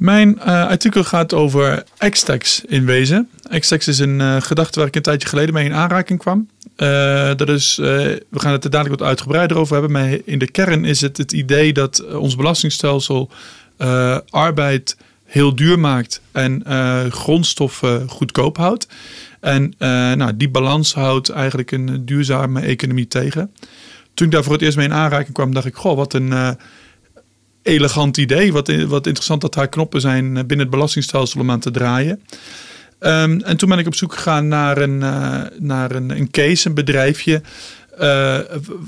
Mijn uh, artikel gaat over Xtex in wezen. Xtex is een uh, gedachte waar ik een tijdje geleden mee in aanraking kwam. Uh, dat is, we gaan het er dadelijk wat uitgebreider over hebben. Maar in de kern is het het idee dat ons belastingstelsel arbeid heel duur maakt en grondstoffen goedkoop houdt. En nou, die balans houdt eigenlijk een duurzame economie tegen. Toen ik daar voor het eerst mee in aanraking kwam, dacht ik: Goh, wat een elegant idee. Wat, wat interessant dat haar knoppen zijn eh, binnen het belastingstelsel om aan te draaien. Um, en toen ben ik op zoek gegaan naar een, uh, naar een, een case, een bedrijfje. Uh,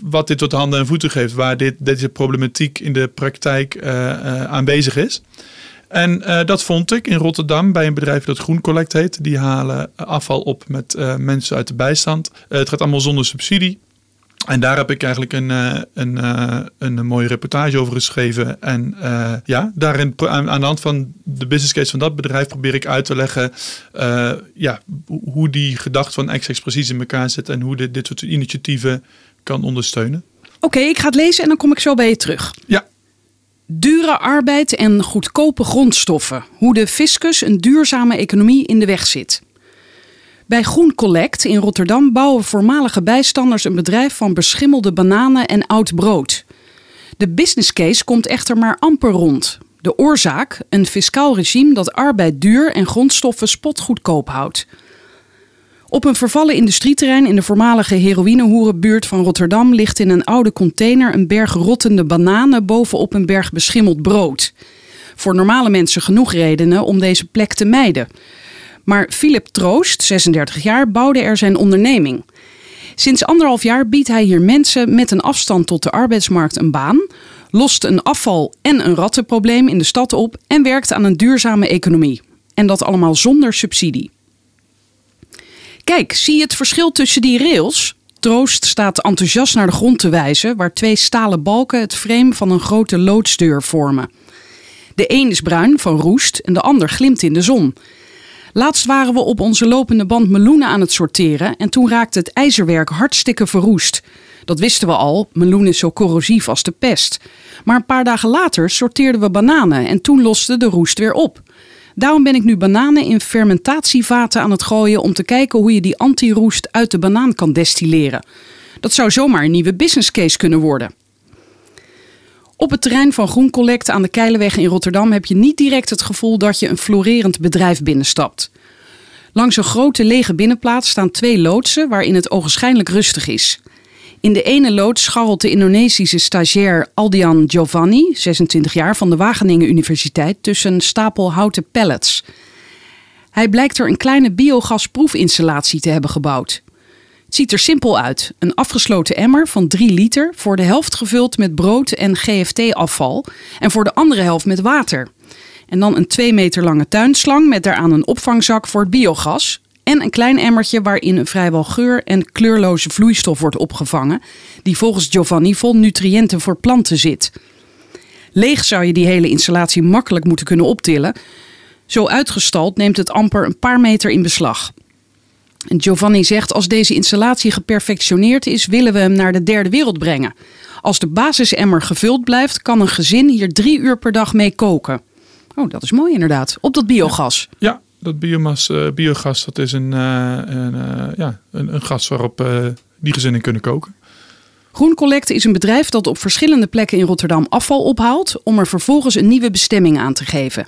wat dit tot handen en voeten geeft, waar dit, deze problematiek in de praktijk aanwezig is. En dat vond ik in Rotterdam bij een bedrijf dat Groen Collect heet. Die halen afval op met mensen uit de bijstand. het gaat allemaal zonder subsidie. En daar heb ik eigenlijk een, eh, een, eh, een, mooie reportage over geschreven. En uh, ja, daarin, aan, de hand van de business case van dat bedrijf probeer ik uit te leggen uh, ja, hoe die gedachte van XX precies in elkaar zit en hoe dit, dit soort initiatieven kan ondersteunen. Oké, ik ga het lezen en dan kom ik zo bij je terug. Ja. Dure arbeid en goedkope grondstoffen. Hoe de fiscus een duurzame economie in de weg zit. Bij Groen Collect in Rotterdam bouwen voormalige bijstanders een bedrijf van beschimmelde bananen en oud brood. De business case komt echter maar amper rond. De oorzaak: een fiscaal regime dat arbeid duur en grondstoffen spotgoedkoop houdt. Op een vervallen industrieterrein in de voormalige heroïnehoerenbuurt van Rotterdam ligt in een oude container een berg rottende bananen bovenop een berg beschimmeld brood. Voor normale mensen genoeg redenen om deze plek te mijden. Maar Philip Troost, 36 jaar, bouwde er zijn onderneming. Sinds anderhalf jaar biedt hij hier mensen met een afstand tot de arbeidsmarkt een baan, lost een afval- en een rattenprobleem in de stad op en werkt aan een duurzame economie. En dat allemaal zonder subsidie. Kijk, zie je het verschil tussen die rails? Troost staat enthousiast naar de grond te wijzen, waar twee stalen balken het frame van een grote loodsdeur vormen. De een is bruin van roest en de ander glimt in de zon. Laatst waren we op onze lopende band meloenen aan het sorteren en toen raakte het ijzerwerk hartstikke verroest. Dat wisten we al, meloen is zo corrosief als de pest. Maar een paar dagen later sorteerden we bananen en toen loste de roest weer op. Daarom ben ik nu bananen in fermentatievaten aan het gooien om te kijken hoe je die antiroest uit de banaan kan destilleren. Dat zou zomaar een nieuwe business case kunnen worden. Op het terrein van Groen Collect aan de Keilenweg in Rotterdam heb je niet direct het gevoel dat je een florerend bedrijf binnenstapt. Langs een grote lege binnenplaats staan twee loodsen waarin het ogenschijnlijk rustig is. In de ene loods scharrelt de Indonesische stagiair Aldian Giovanni, 26 jaar, van de Wageningen Universiteit, tussen een stapel houten pallets. Hij blijkt er een kleine biogasproefinstallatie te hebben gebouwd. Ziet er simpel uit. Een afgesloten emmer van 3 liter, voor de helft gevuld met brood en GFT-afval en voor de andere helft met water. En dan een 2 meter lange tuinslang met daaraan een opvangzak voor het biogas. En een klein emmertje waarin een vrijwel geur- en kleurloze vloeistof wordt opgevangen, die volgens Giovanni vol nutriënten voor planten zit. Leeg zou je die hele installatie makkelijk moeten kunnen optillen. Zo uitgestald neemt het amper een paar meter in beslag. Giovanni zegt: Als deze installatie geperfectioneerd is, willen we hem naar de derde wereld brengen. Als de basisemmer gevuld blijft, kan een gezin hier drie uur per dag mee koken. Oh, dat is mooi inderdaad. Op dat biogas. Ja, dat biomas, uh, biogas dat is een, uh, een, uh, ja, een, een, gas waarop die gezinnen kunnen koken. Groen Collect is een bedrijf dat op verschillende plekken in Rotterdam afval ophaalt om er vervolgens een nieuwe bestemming aan te geven.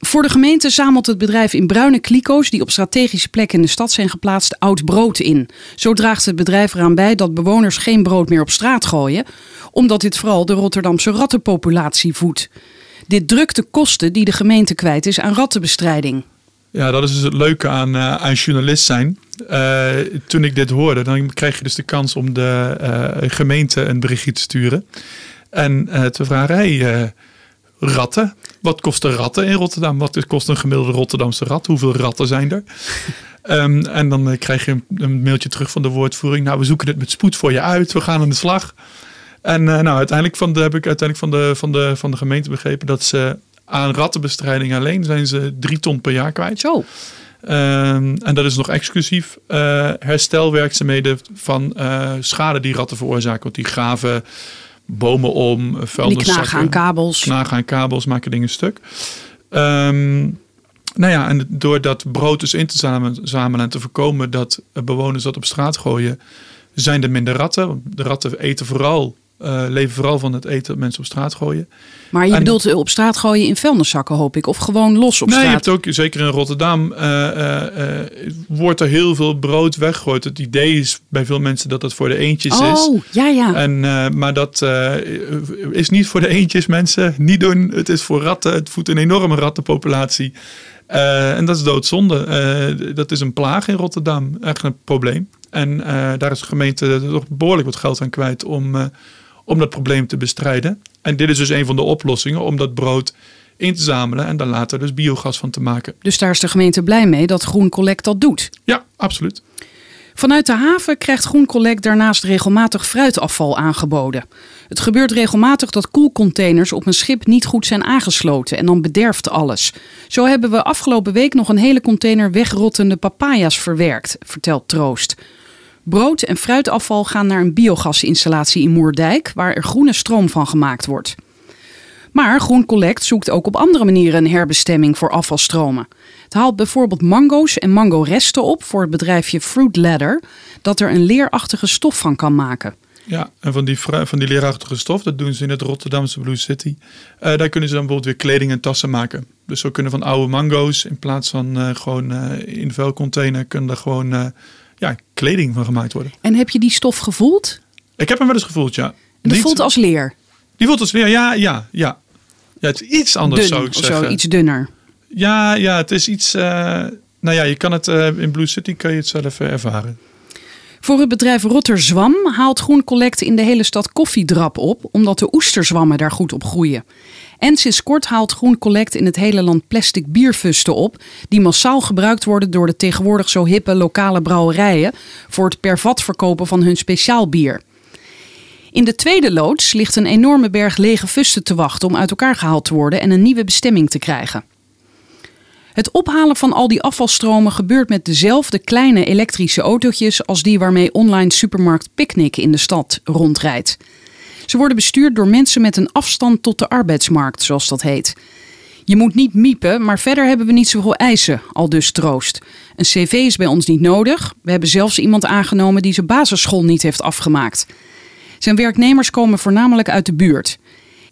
Voor de gemeente zamelt het bedrijf in bruine kliko's die op strategische plekken in de stad zijn geplaatst oud brood in. Zo draagt het bedrijf eraan bij dat bewoners geen brood meer op straat gooien, omdat dit vooral de Rotterdamse rattenpopulatie voedt. Dit drukt de kosten die de gemeente kwijt is aan rattenbestrijding. Ja, dat is dus het leuke aan, uh, aan journalist zijn. Uh, toen ik dit hoorde, dan krijg je dus de kans om de uh, gemeente een berichtje te sturen. En te vragen, hey, ratten. Wat kosten ratten in Rotterdam? Wat kost een gemiddelde Rotterdamse rat? Hoeveel ratten zijn er? Ehm, en dan eh, krijg je een, een mailtje terug van de woordvoering. Nou, we zoeken het met spoed voor je uit. We gaan aan de slag. En uh, nou, uiteindelijk van de, heb ik uiteindelijk van de, van, de, van de gemeente begrepen dat ze aan rattenbestrijding alleen zijn ze drie ton per jaar kwijt. Zo. Um, en dat is nog exclusief uh, herstelwerkzaamheden van uh, schade die ratten veroorzaken. Want die graven bomen om, vuilniszakken. Die knagen aan kabels. Knagen aan kabels, maken dingen stuk. Um, nou ja, en door dat brood dus in te zamelen en te voorkomen dat bewoners dat op straat gooien, zijn er minder ratten. De ratten eten vooral uh, leven vooral van het eten dat mensen op straat gooien. Maar je en, bedoelt op straat gooien in vuilniszakken, hoop ik? Of gewoon los op nee, straat? Je hebt ook, zeker in Rotterdam, uh, uh, wordt er heel veel brood weggegooid. Het idee is bij veel mensen dat dat voor de eentjes oh, is. Oh, ja, ja. En, maar dat is niet voor de eentjes, mensen. Niet doen. Het is voor ratten. Het voedt een enorme rattenpopulatie. en dat is doodzonde. dat is een plaag in Rotterdam. Echt een probleem. En daar is de gemeente toch behoorlijk wat geld aan kwijt om om dat probleem te bestrijden. En dit is dus een van de oplossingen om dat brood in te zamelen en dan later dus biogas van te maken. Dus daar is de gemeente blij mee dat Groen Collect dat doet? Ja, absoluut. Vanuit de haven krijgt Groen Collect daarnaast regelmatig fruitafval aangeboden. Het gebeurt regelmatig dat koelcontainers op een schip niet goed zijn aangesloten en dan bederft alles. Zo hebben we afgelopen week nog een hele container wegrottende papaya's verwerkt, vertelt Troost. Brood en fruitafval gaan naar een biogasinstallatie in Moerdijk, waar er groene stroom van gemaakt wordt. Maar Groen Collect zoekt ook op andere manieren een herbestemming voor afvalstromen. Het haalt bijvoorbeeld mango's en mangoresten op voor het bedrijfje Fruit Ladder, dat er een leerachtige stof van kan maken. Ja, en van die, van die leerachtige stof, dat doen ze in het Rotterdamse Blue City. Uh, daar kunnen ze dan bijvoorbeeld weer kleding en tassen maken. Dus zo kunnen van oude mango's, in plaats van uh, gewoon uh, in vuilcontainer, kunnen er gewoon ja, kleding van gemaakt worden. En heb je die stof gevoeld? Ik heb hem wel eens gevoeld, ja. Niet- voelt als leer. Die voelt als leer, ja, ja, ja. Ja, het is iets anders Dun zou ik of zeggen. zo, iets dunner. Ja, ja, het is iets... eh, nou ja, je kan het eh, in Blue City kan je het zelf eh, ervaren. Voor het bedrijf Rotterzwam haalt Groen Collect in de hele stad koffiedrap op, omdat de oesterzwammen daar goed op groeien. En sinds kort haalt Groen Collect in het hele land plastic bierfusten op, die massaal gebruikt worden door de tegenwoordig zo hippe lokale brouwerijen voor het per vat verkopen van hun speciaal bier. In de tweede loods ligt een enorme berg lege fusten te wachten om uit elkaar gehaald te worden en een nieuwe bestemming te krijgen. Het ophalen van al die afvalstromen gebeurt met dezelfde kleine elektrische autootjes als die waarmee online supermarkt Picnic in de stad rondrijdt. Ze worden bestuurd door mensen met een afstand tot de arbeidsmarkt, zoals dat heet. Je moet niet miepen, maar verder hebben we niet zoveel eisen, al dus troost. Een cv is bij ons niet nodig. We hebben zelfs iemand aangenomen die zijn basisschool niet heeft afgemaakt. Zijn werknemers komen voornamelijk uit de buurt.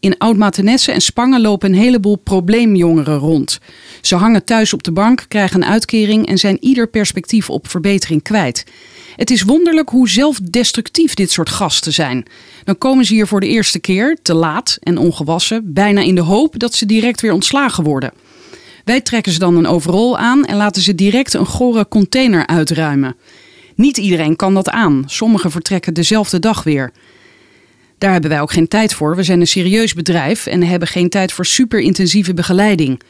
In Oud-Matenesse en Spangen lopen een heleboel probleemjongeren rond. Ze hangen thuis op de bank, krijgen een uitkering en zijn ieder perspectief op verbetering kwijt. Het is wonderlijk hoe zelfdestructief dit soort gasten zijn. Dan komen ze hier voor de eerste keer, te laat en ongewassen, bijna in de hoop dat ze direct weer ontslagen worden. Wij trekken ze dan een overall aan en laten ze direct een gore container uitruimen. Niet iedereen kan dat aan. Sommigen vertrekken dezelfde dag weer. Daar hebben wij ook geen tijd voor. We zijn een serieus bedrijf en hebben geen tijd voor superintensieve begeleiding.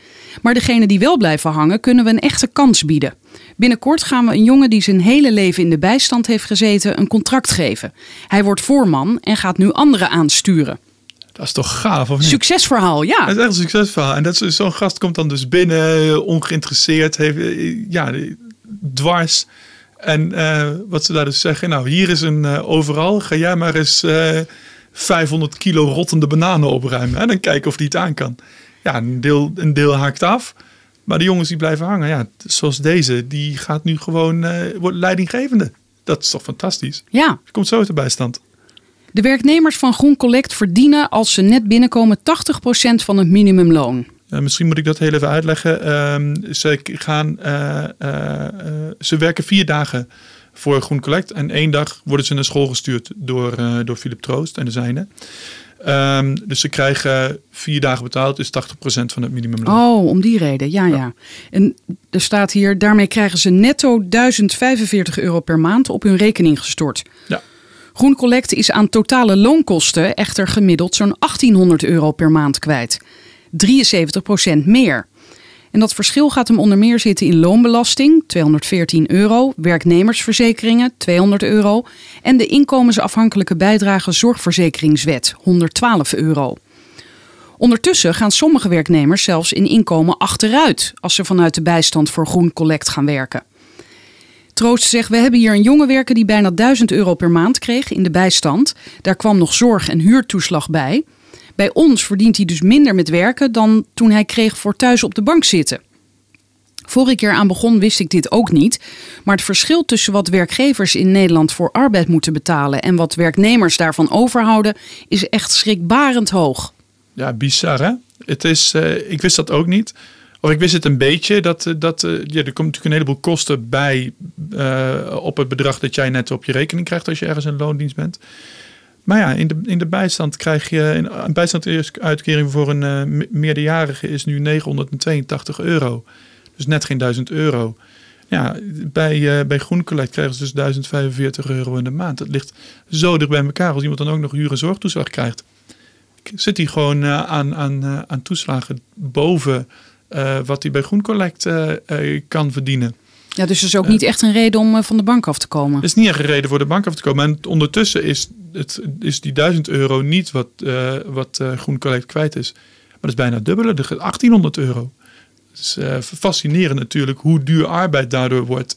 Maar degenen die wel blijven hangen, kunnen we een echte kans bieden. Binnenkort gaan we een jongen die zijn hele leven in de bijstand heeft gezeten, een contract geven. Hij wordt voorman en gaat nu anderen aansturen. Dat is toch gaaf, of niet? Succesverhaal, ja. Het is echt een succesverhaal. En dat is- zo'n gast komt dan dus binnen, eh, ongeïnteresseerd, heeft, eh, ja, dwars. En eh, wat ze daar dus zeggen, nou hier is een overal, ga jij maar eens 500 kilo rottende bananen opruimen. En dan kijken of die het aan kan. Ja, een deel, een deel haakt af. Maar de jongens die blijven hangen, ja, zoals deze, die gaat nu gewoon, eh, wordt leidinggevende. Dat is toch fantastisch. Ja, Komt zo uit de bijstand. de werknemers van Groen Collect verdienen als ze net binnenkomen 80% van het minimumloon. Misschien moet ik dat heel even uitleggen. Ehm, ze, gaan, eh, eh, ze werken vier dagen voor Groen Collect. En één dag worden ze naar school gestuurd door, eh, door Philip Troost en de zijne. Ehm, dus ze krijgen vier dagen betaald, dus 80% van het minimumloon. Oh, om die reden, ja, ja. En er staat hier, daarmee krijgen ze netto 1045 euro per maand op hun rekening gestort. Ja. Groen Collect is aan totale loonkosten echter gemiddeld zo'n 1800 euro per maand kwijt. 73% meer. En dat verschil gaat hem onder meer zitten in loonbelasting, 214 euro, werknemersverzekeringen, 200 euro en de inkomensafhankelijke bijdrage zorgverzekeringswet, 112 euro. Ondertussen gaan sommige werknemers zelfs in inkomen achteruit als ze vanuit de bijstand voor Groen Collect gaan werken. Troost zegt, we hebben hier een jongen werken die bijna 1000 euro per maand kreeg in de bijstand. Daar kwam nog zorg- en huurtoeslag bij. Bij ons verdient hij dus minder met werken dan toen hij kreeg voor thuis op de bank zitten. Voor ik aan begon wist ik dit ook niet. Maar het verschil tussen wat werkgevers in Nederland voor arbeid moeten betalen en wat werknemers daarvan overhouden, is echt schrikbarend hoog. Ja, bizar hè? Het is, uh, ik wist dat ook niet. Of ik wist het een beetje, dat, eh, dat uh, ja, er komt natuurlijk een heleboel kosten bij op het bedrag dat jij net op je rekening krijgt als je ergens in loondienst bent. Maar ja, in de, in de bijstand krijg je een bijstandsuitkering voor een uh, meerderjarige is nu 982 euro. Dus net geen 1000 euro. Ja, bij, uh, bij Groencollect krijgen ze dus 1045 euro in de maand. Dat ligt zo dicht bij elkaar als iemand dan ook nog huur- zorgtoeslag krijgt. Zit hij gewoon uh, aan, aan, aan toeslagen boven wat hij bij Groencollect kan verdienen. Ja, dus dat is ook niet echt een reden om van de bank af te komen. Het is niet echt een reden voor de bank af te komen. En ondertussen is, het, is die 1000 euro niet wat, uh, wat uh, Groen Collect kwijt is. Maar dat is bijna dubbele, de 1800 euro. Het is uh, fascinerend natuurlijk hoe duur arbeid daardoor wordt.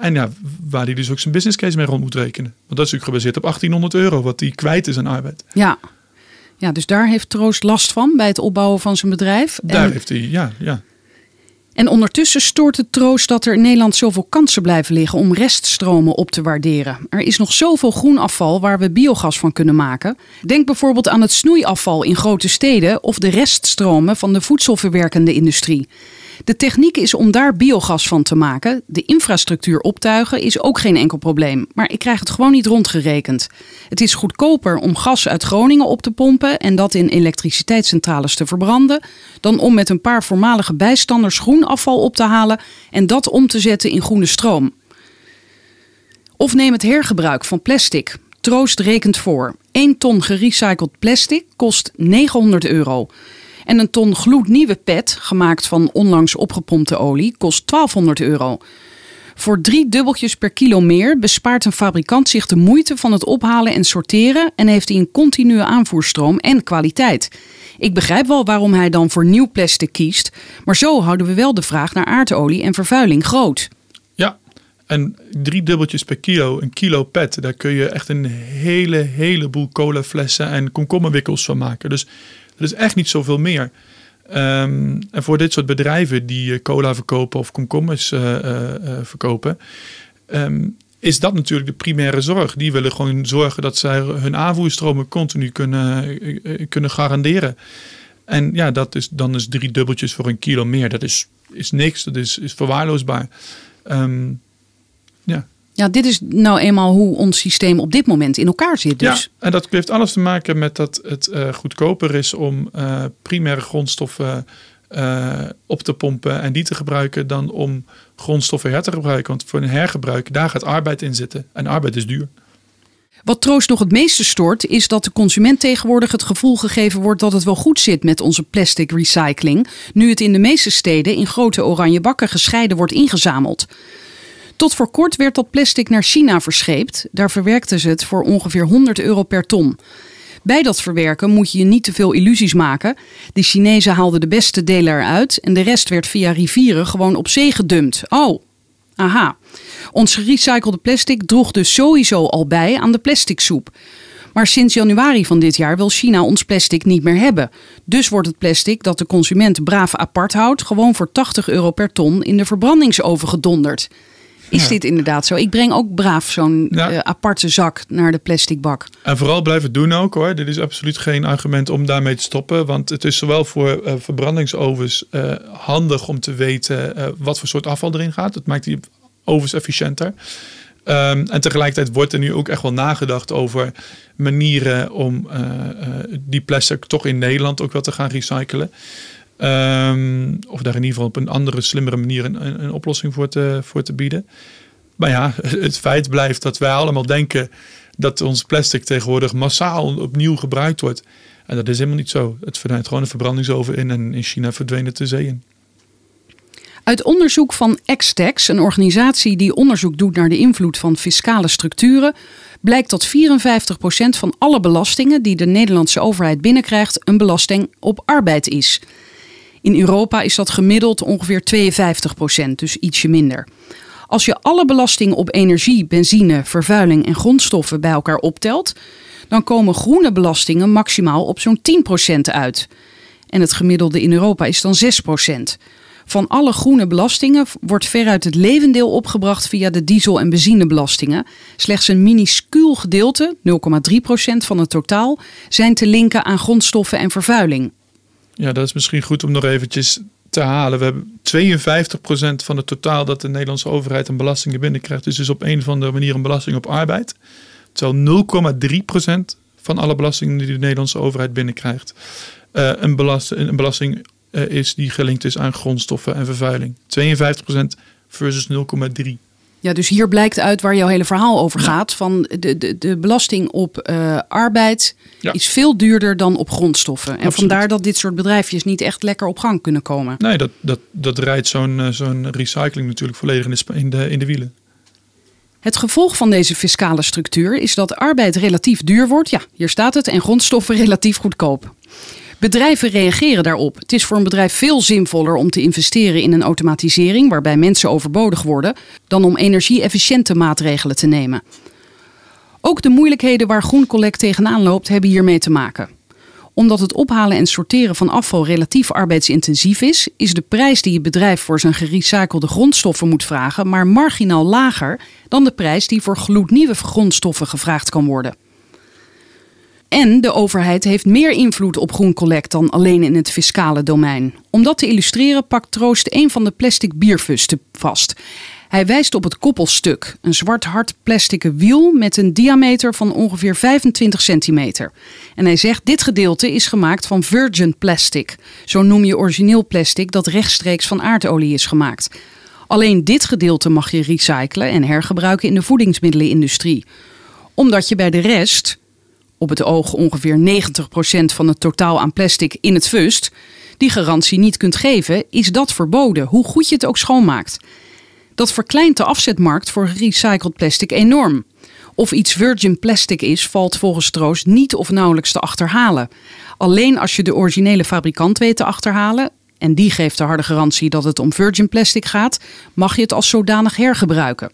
en ja, waar hij dus ook zijn business case mee rond moet rekenen. Want dat is natuurlijk gebaseerd op 1800 euro wat hij kwijt is aan arbeid. Ja. ja, dus daar heeft Troost last van bij het opbouwen van zijn bedrijf. Daar en... heeft hij, ja, ja. En ondertussen stoort het troost dat er in Nederland zoveel kansen blijven liggen om reststromen op te waarderen. Er is nog zoveel groen afval waar we biogas van kunnen maken. Denk bijvoorbeeld aan het snoeiafval in grote steden of de reststromen van de voedselverwerkende industrie. De techniek is om daar biogas van te maken. De infrastructuur optuigen is ook geen enkel probleem. Maar ik krijg het gewoon niet rondgerekend. Het is goedkoper om gas uit Groningen op te pompen en dat in elektriciteitscentrales te verbranden, dan om met een paar voormalige bijstanders groen afval op te halen en dat om te zetten in groene stroom. Of neem het hergebruik van plastic. Troost rekent voor. 1 ton gerecycled plastic kost 900 euro. En een ton gloednieuwe pet, gemaakt van onlangs opgepompte olie, kost 1200 euro. Voor drie dubbeltjes per kilo meer bespaart een fabrikant zich de moeite van het ophalen en sorteren en heeft hij een continue aanvoerstroom en kwaliteit. Ik begrijp wel waarom hij dan voor nieuw plastic kiest, maar zo houden we wel de vraag naar aardolie en vervuiling groot. Ja, en drie dubbeltjes per kilo, een kilo pet, daar kun je echt een hele, heleboel colaflessen en komkommerwikkels van maken. Dus dat is echt niet zoveel meer. Um, en voor dit soort bedrijven die uh, cola verkopen of komkommers uh, uh, verkopen, um, is dat natuurlijk de primaire zorg. Die willen gewoon zorgen dat zij hun aanvoerstromen continu kunnen, kunnen garanderen. En ja, dat is, dan is drie dubbeltjes voor een kilo meer. Dat is, is niks, dat is, is verwaarloosbaar. Um, ja. Ja, dit is nou eenmaal hoe ons systeem op dit moment in elkaar zit. Dus. Ja, en dat heeft alles te maken met dat het uh, goedkoper is om uh, primaire grondstoffen uh, op te pompen en die te gebruiken dan om grondstoffen her te gebruiken. Want voor een hergebruik, daar gaat arbeid in zitten. En arbeid is duur. Wat troost nog het meeste stoort, is dat de consument tegenwoordig het gevoel gegeven wordt dat het wel goed zit met onze plastic recycling, nu het in de meeste steden in grote oranje bakken gescheiden wordt ingezameld. Tot voor kort werd dat plastic naar China verscheept. Daar verwerkten ze het voor ongeveer 100 euro per ton. Bij dat verwerken moet je je niet te veel illusies maken. De Chinezen haalden de beste delen eruit en de rest werd via rivieren gewoon op zee gedumpt. Oh, aha. Ons gerecyclede plastic droeg dus sowieso al bij aan de plasticsoep. Maar sinds januari van dit jaar wil China ons plastic niet meer hebben. Dus wordt het plastic dat de consument braaf apart houdt, gewoon voor 80 euro per ton in de verbrandingsoven gedonderd. Is ja. dit inderdaad zo? Ik breng ook braaf zo'n ja. uh, aparte zak naar de plastic bak. En vooral blijven doen ook hoor. Dit is absoluut geen argument om daarmee te stoppen. Want het is zowel voor uh, verbrandingsovens uh, handig om te weten wat voor soort afval erin gaat. Dat maakt die ovens efficiënter. Um, en tegelijkertijd wordt er nu ook echt wel nagedacht over manieren om die plastic toch in Nederland ook wel te gaan recyclen. Um, of daar in ieder geval op een andere, slimmere manier een, een, oplossing voor te, bieden. Maar ja, het feit blijft dat wij allemaal denken dat ons plastic tegenwoordig massaal opnieuw gebruikt wordt. En dat is helemaal niet zo. Het verdwijnt gewoon een verbrandingsoven in en in China verdween het de zee in. Uit onderzoek van Extex, een organisatie die onderzoek doet naar de invloed van fiscale structuren, blijkt dat 54% van alle belastingen die de Nederlandse overheid binnenkrijgt een belasting op arbeid is. In Europa is dat gemiddeld ongeveer 52%, dus ietsje minder. Als je alle belastingen op energie, benzine, vervuiling en grondstoffen bij elkaar optelt, dan komen groene belastingen maximaal op zo'n 10% uit. En het gemiddelde in Europa is dan 6%. Van alle groene belastingen wordt veruit het levendeel opgebracht via de diesel- en benzinebelastingen. Slechts een minuscuul gedeelte, 0,3% van het totaal, zijn te linken aan grondstoffen en vervuiling. Ja, dat is misschien goed om nog eventjes te halen. We hebben 52% van het totaal dat de Nederlandse overheid aan belastingen binnenkrijgt. Dus is op een of andere manier een belasting op arbeid. Terwijl 0,3% van alle belastingen die de Nederlandse overheid binnenkrijgt, uh, een, belast, een belasting uh, is die gelinkt is aan grondstoffen en vervuiling. 52% versus 0,3%. Ja, dus hier blijkt uit waar jouw hele verhaal over gaat. Van de, de, de belasting op uh, arbeid ja. is veel duurder dan op grondstoffen. En Absoluut. vandaar dat dit soort bedrijfjes niet echt lekker op gang kunnen komen. Nee, dat, dat, dat rijdt zo'n uh, zo'n recycling natuurlijk volledig in de, in, de, in de wielen. Het gevolg van deze fiscale structuur is dat arbeid relatief duur wordt. Ja, hier staat het. En grondstoffen relatief goedkoop. Bedrijven reageren daarop. Het is voor een bedrijf veel zinvoller om te investeren in een automatisering waarbij mensen overbodig worden, dan om energie-efficiënte maatregelen te nemen. Ook de moeilijkheden waar GroenCollect tegenaan loopt, hebben hiermee te maken. Omdat het ophalen en sorteren van afval relatief arbeidsintensief is, is de prijs die het bedrijf voor zijn gerecyclede grondstoffen moet vragen, maar marginaal lager dan de prijs die voor gloednieuwe grondstoffen gevraagd kan worden. En de overheid heeft meer invloed op Groen Collect dan alleen in het fiscale domein. Om dat te illustreren pakt Troost een van de plastic bierfusten vast. Hij wijst op het koppelstuk, een zwart hard plastic wiel met een diameter van ongeveer 25 centimeter. En hij zegt dit gedeelte is gemaakt van virgin plastic. Zo noem je origineel plastic dat rechtstreeks van aardolie is gemaakt. Alleen dit gedeelte mag je recyclen en hergebruiken in de voedingsmiddelenindustrie. Omdat je bij de rest, op het oog ongeveer 90% van het totaal aan plastic in het fust, die garantie niet kunt geven, is dat verboden, hoe goed je het ook schoonmaakt. Dat verkleint de afzetmarkt voor gerecycled plastic enorm. Of iets virgin plastic is, valt volgens Troost niet of nauwelijks te achterhalen. Alleen als je de originele fabrikant weet te achterhalen, en die geeft de harde garantie dat het om virgin plastic gaat, mag je het als zodanig hergebruiken.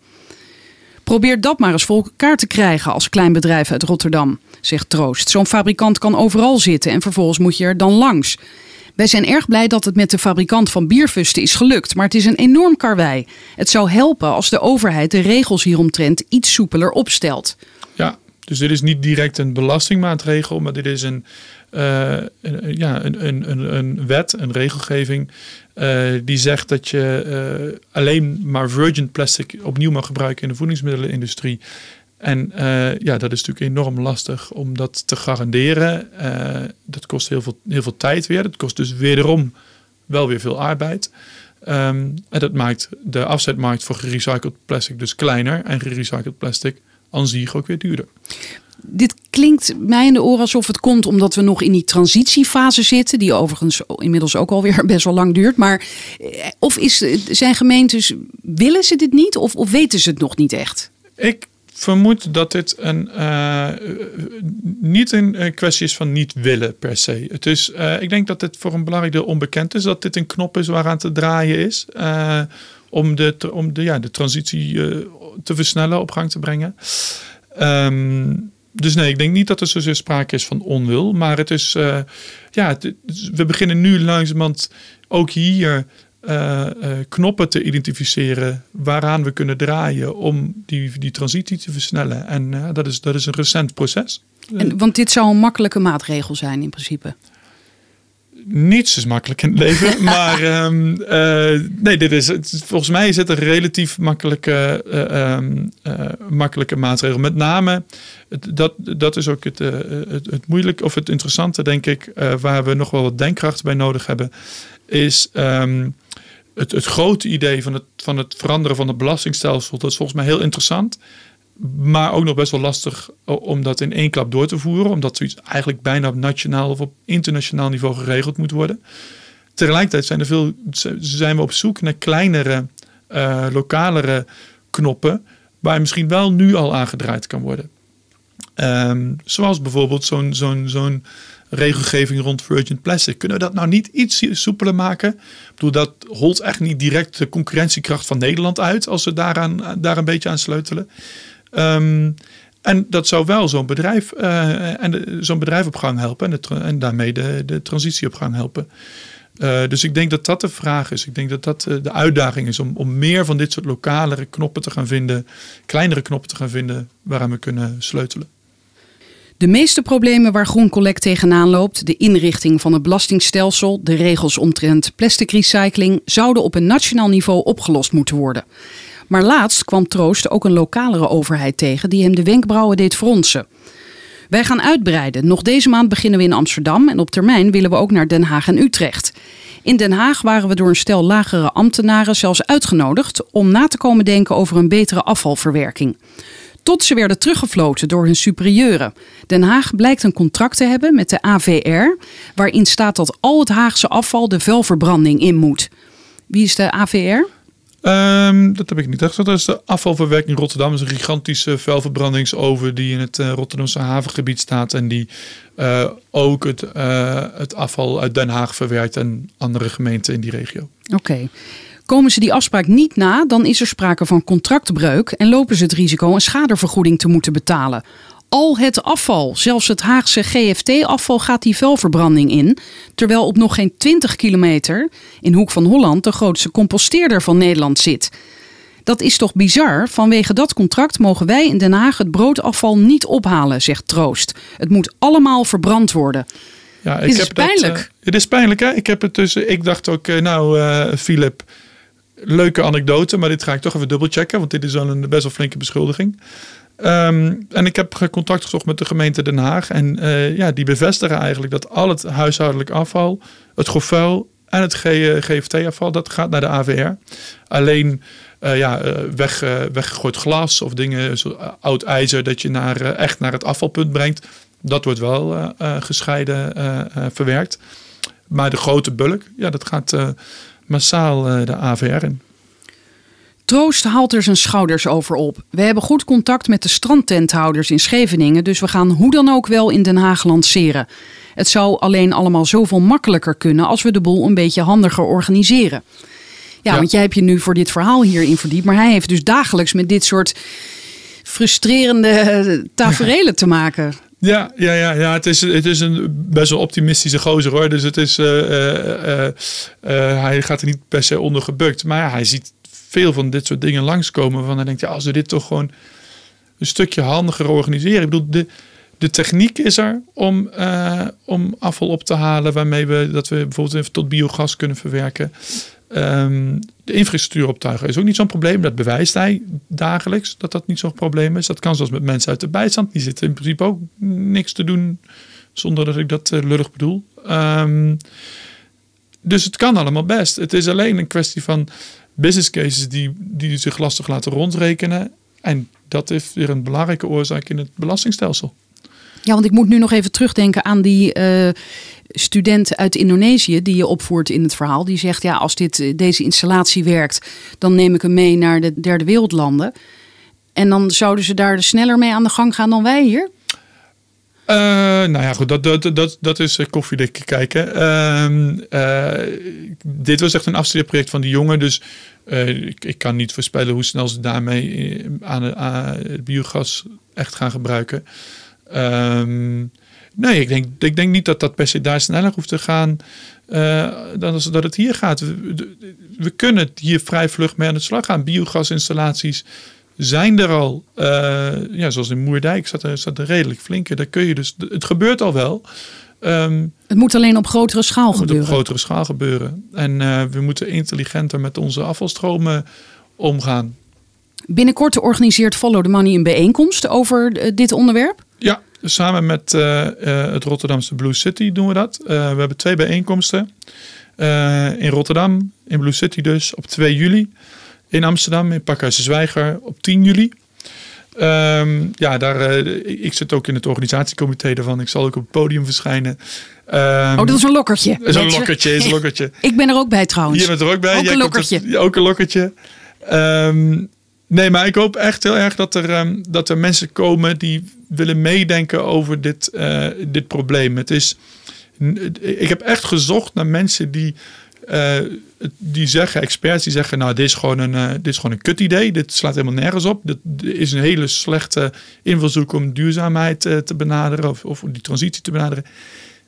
Probeer dat maar eens voor elkaar te krijgen als klein bedrijf uit Rotterdam, zegt Troost. Zo'n fabrikant kan overal zitten en vervolgens moet je er dan langs. Wij zijn erg blij dat het met de fabrikant van bierfusten is gelukt, maar het is een enorm karwei. Het zou helpen als de overheid de regels hieromtrent iets soepeler opstelt. Ja, dus dit is niet direct een belastingmaatregel, maar dit is een, een ja, een, een, een, wet, een regelgeving uh, die zegt dat je alleen maar virgin plastic opnieuw mag gebruiken in de voedingsmiddelenindustrie. En ja, dat is natuurlijk enorm lastig om dat te garanderen. Dat kost heel veel, heel veel tijd weer. Dat kost dus wederom wel weer veel arbeid. Um, en dat maakt de afzetmarkt voor gerecycled plastic dus kleiner. En gerecycled plastic aan zich ook weer duurder. Dit klinkt mij in de oren alsof het komt omdat we nog in die transitiefase zitten, die overigens inmiddels ook alweer best wel lang duurt. Maar of is, zijn gemeentes, willen ze dit niet of, of weten ze het nog niet echt? Ik vermoed dat dit een, uh, niet een kwestie is van niet willen per se. Het is, ik denk dat dit voor een belangrijk deel onbekend is. Dat dit een knop is waaraan te draaien is. Om de, om de, ja, de transitie te versnellen, op gang te brengen. Um, dus nee, ik denk niet dat er zozeer sprake is van onwil. Maar het is, ja, het, we beginnen nu langzamerhand ook hier uh, uh, knoppen te identificeren waaraan we kunnen draaien om die, die transitie te versnellen. En dat, is, dat is een recent proces. En, want dit zou een makkelijke maatregel zijn in principe. Niets is makkelijk in het leven, maar um, nee, dit is, volgens mij is het een relatief makkelijke, um, makkelijke maatregel. Met name, dat, dat is ook het, het, het moeilijke of het interessante, denk ik, waar we nog wel wat denkkracht bij nodig hebben, is um, het, het grote idee van het, van het veranderen van het belastingstelsel, dat is volgens mij heel interessant. Maar ook nog best wel lastig om dat in één klap door te voeren. Omdat zoiets eigenlijk bijna op nationaal of op internationaal niveau geregeld moet worden. Tegelijkertijd zijn, er veel, zijn we op zoek naar kleinere, eh, lokalere knoppen. Waar misschien wel nu al aangedraaid kan worden. Ehm, zoals bijvoorbeeld zo'n zo'n zo'n regelgeving rond virgin plastic. Kunnen we dat nou niet iets soepeler maken? Ik bedoel, dat holt echt niet direct de concurrentiekracht van Nederland uit als we daaraan, daar een beetje aan sleutelen. Ehm, en dat zou wel zo'n bedrijf, eh, en zo'n bedrijf op gang helpen en, en daarmee de, de transitie op gang helpen. Eh, dus ik denk dat dat de vraag is. Ik denk dat dat eh, de uitdaging is om, om meer van dit soort lokalere knoppen te gaan vinden, kleinere knoppen te gaan vinden waaraan we kunnen sleutelen. De meeste problemen waar Groen Collect tegenaan loopt, de inrichting van het belastingstelsel, de regels omtrent plastic recycling, zouden op een nationaal niveau opgelost moeten worden. Maar laatst kwam Troost ook een lokalere overheid tegen die hem de wenkbrauwen deed fronsen. Wij gaan uitbreiden. Nog deze maand beginnen we in Amsterdam en op termijn willen we ook naar Den Haag en Utrecht. In Den Haag waren we door een stel lagere ambtenaren zelfs uitgenodigd om na te komen denken over een betere afvalverwerking. Tot ze werden teruggefloten door hun superieuren. Den Haag blijkt een contract te hebben met de AVR, waarin staat dat al het Haagse afval de vuilverbranding in moet. Wie is de AVR? Ehm, dat heb ik niet echt. Dat is de afvalverwerking Rotterdam. Dat is een gigantische vuilverbrandingsoven die in het eh, Rotterdamse havengebied staat. En die eh, ook het, eh, het afval uit Den Haag verwerkt en andere gemeenten in die regio. Oké. Komen ze die afspraak niet na, dan is er sprake van contractbreuk en lopen ze het risico een schadevergoeding te moeten betalen. Al het afval, zelfs het Haagse GFT-afval, gaat die vuilverbranding in. Terwijl op nog geen 20 kilometer in Hoek van Holland de grootste composteerder van Nederland zit. Dat is toch bizar? Vanwege dat contract mogen wij in Den Haag het broodafval niet ophalen, zegt Troost. Het moet allemaal verbrand worden. Ja, Dit is dat, pijnlijk. eh, het is pijnlijk, hè? Ik heb het dus. Ik dacht ook, eh, nou, eh Philip, leuke anekdote, maar dit ga ik toch even dubbelchecken, want dit is wel een best wel flinke beschuldiging. Ehm, en ik heb contact gezocht met de gemeente Den Haag. En eh, ja, die bevestigen eigenlijk dat al het huishoudelijk afval, het grofvuil en het GFT-afval, dat gaat naar de AVR. Alleen eh, ja, eh, weg, eh, weggegooid glas of dingen, zo, eh, oud ijzer, dat je naar, eh, echt naar het afvalpunt brengt. Dat wordt wel eh, eh, gescheiden eh, eh, verwerkt. Maar de grote bulk, ja, dat gaat eh, massaal eh, de AVR in. Troost haalt er zijn schouders over op. We hebben goed contact met de strandtenthouders in Scheveningen, dus we gaan hoe dan ook wel in Den Haag lanceren. Het zou alleen allemaal zoveel makkelijker kunnen als we de boel een beetje handiger organiseren. Ja, Ja. want jij hebt je nu voor dit verhaal hierin verdiept, maar hij heeft dus dagelijks met dit soort frustrerende eh, taferelen te maken. Ja, ja, ja, ja. Het, is, het is een best wel optimistische gozer hoor. Dus het is, eh, eh, hij gaat er niet per se onder gebukt. Maar ja, hij ziet veel van dit soort dingen langskomen. Van hij denkt, ja, als we dit toch gewoon een stukje handiger organiseren. Ik bedoel, de, de techniek is er om, eh, om afval op te halen. Waarmee we dat we bijvoorbeeld even tot biogas kunnen verwerken. Ehm, de infrastructuur optuigen is ook niet zo'n probleem. Dat bewijst hij dagelijks dat dat niet zo'n probleem is. Dat kan zelfs met mensen uit de bijstand. Die zitten in principe ook niks te doen zonder dat ik dat eh, lullig bedoel. Ehm, dus het kan allemaal best. Het is alleen een kwestie van business cases die, die zich lastig laten rondrekenen. En dat is weer een belangrijke oorzaak in het belastingstelsel. Ja, want ik moet nu nog even terugdenken aan die eh, student uit Indonesië die je opvoert in het verhaal. Die zegt, ja, als dit, eh, deze installatie werkt, dan neem ik hem mee naar de derde wereldlanden. En dan zouden ze daar sneller mee aan de gang gaan dan wij hier? Eh, nou ja, goed, dat, dat, dat, dat is koffiedik kijken. Ehm, eh, dit was echt een afstudeerproject van die jongen. Dus eh, ik, kan niet voorspellen hoe snel ze daarmee eh, aan, het biogas echt gaan gebruiken. Ehm, nee, ik denk, ik denk niet dat dat per se daar sneller hoeft te gaan eh, dan als dat het hier gaat. We, kunnen hier vrij vlug mee aan de slag gaan. Biogasinstallaties zijn er al. ja, zoals in Moerdijk staat er, er redelijk flinke. Daar kun je dus, het gebeurt al wel. Ehm, Het moet alleen op grotere schaal het moet op gebeuren. grotere schaal gebeuren. En eh, we moeten intelligenter met onze afvalstromen omgaan. Binnenkort organiseert Follow the Money een bijeenkomst over eh, dit onderwerp. Ja, samen met eh, het Rotterdamse Blue City doen we dat. We hebben twee bijeenkomsten. In Rotterdam, in Blue City dus, op 2 juli. In Amsterdam, in Pakhuizen Zwijger, op 10 juli. Ehm, ja, daar, eh, ik zit ook in het organisatiecomité daarvan. Ik zal ook op het podium verschijnen. Ehm, oh, dat is een lokkertje. Is een lokkertje, is een lokkertje. ik ben er ook bij trouwens. Je bent er ook bij. Ook een lokkertje. ook een lokkertje. Ehm, nee, maar ik hoop echt heel erg dat er, dat er mensen komen die willen meedenken over dit, eh, dit probleem. Het is, ik heb echt gezocht naar mensen die uh, die zeggen, experts die zeggen, nou dit is gewoon een, uh, dit is gewoon een kut idee. Dit slaat helemaal nergens op. Dit is een hele slechte invalshoek om duurzaamheid uh, te benaderen of, of die transitie te benaderen.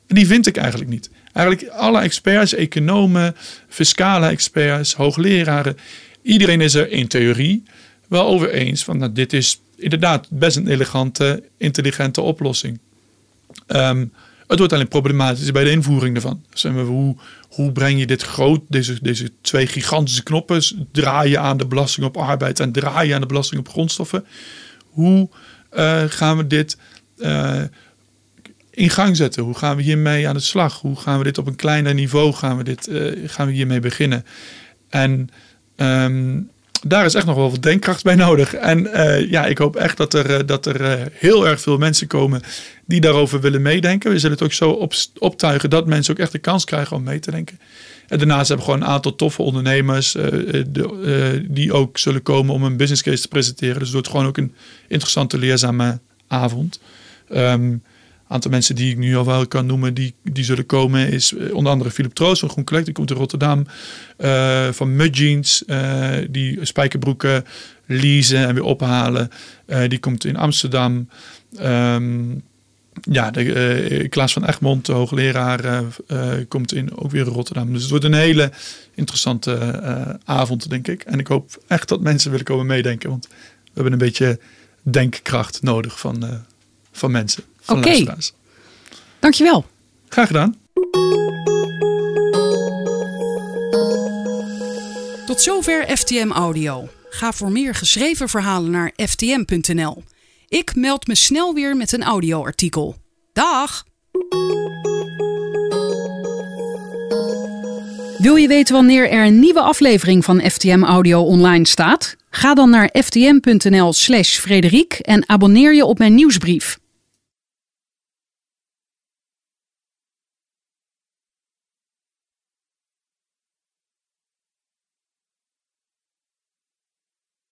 En die vind ik eigenlijk niet. Eigenlijk alle experts, economen, fiscale experts, hoogleraren, iedereen is er in theorie wel over eens van nou, dit is inderdaad best een elegante, intelligente oplossing. Um, het wordt alleen problematisch bij de invoering ervan. Dus hoe, hoe breng je dit groot, deze, deze twee gigantische knoppen, draaien aan de belasting op arbeid en draaien aan de belasting op grondstoffen. Hoe uh, gaan we dit uh, in gang zetten? Hoe gaan we hiermee aan de slag? Hoe gaan we dit op een kleiner niveau gaan we, dit, uh, gaan we hiermee beginnen? En um, daar is echt nog wel wat denkkracht bij nodig. En uh, ja, ik hoop echt dat er, dat er heel erg veel mensen komen die daarover willen meedenken. We zullen het ook zo op, optuigen dat mensen ook echt de kans krijgen om mee te denken. En daarnaast hebben we gewoon een aantal toffe ondernemers de, die ook zullen komen om een business case te presenteren. Dus het wordt gewoon ook een interessante, leerzame avond. Um, aantal mensen die ik nu al wel kan noemen, die, die zullen komen, is onder andere Philip Troost van Groen die komt in Rotterdam. Uh, van Mud Jeans, die spijkerbroeken leasen en weer ophalen. die komt in Amsterdam. Um, ja, de, Klaas van Egmond, de hoogleraar, komt in, ook weer in Rotterdam. Dus het wordt een hele interessante avond, denk ik. En ik hoop echt dat mensen willen komen meedenken. Want we hebben een beetje denkkracht nodig van, van mensen. Oké. Okay. Dankjewel. Graag gedaan. Tot zover FTM Audio. Ga voor meer geschreven verhalen naar ftm.nl. Ik meld me snel weer met een audioartikel. Dag! Wil je weten wanneer er een nieuwe aflevering van FTM Audio online staat? Ga dan naar ftm.nl/slash Frederik en abonneer je op mijn nieuwsbrief.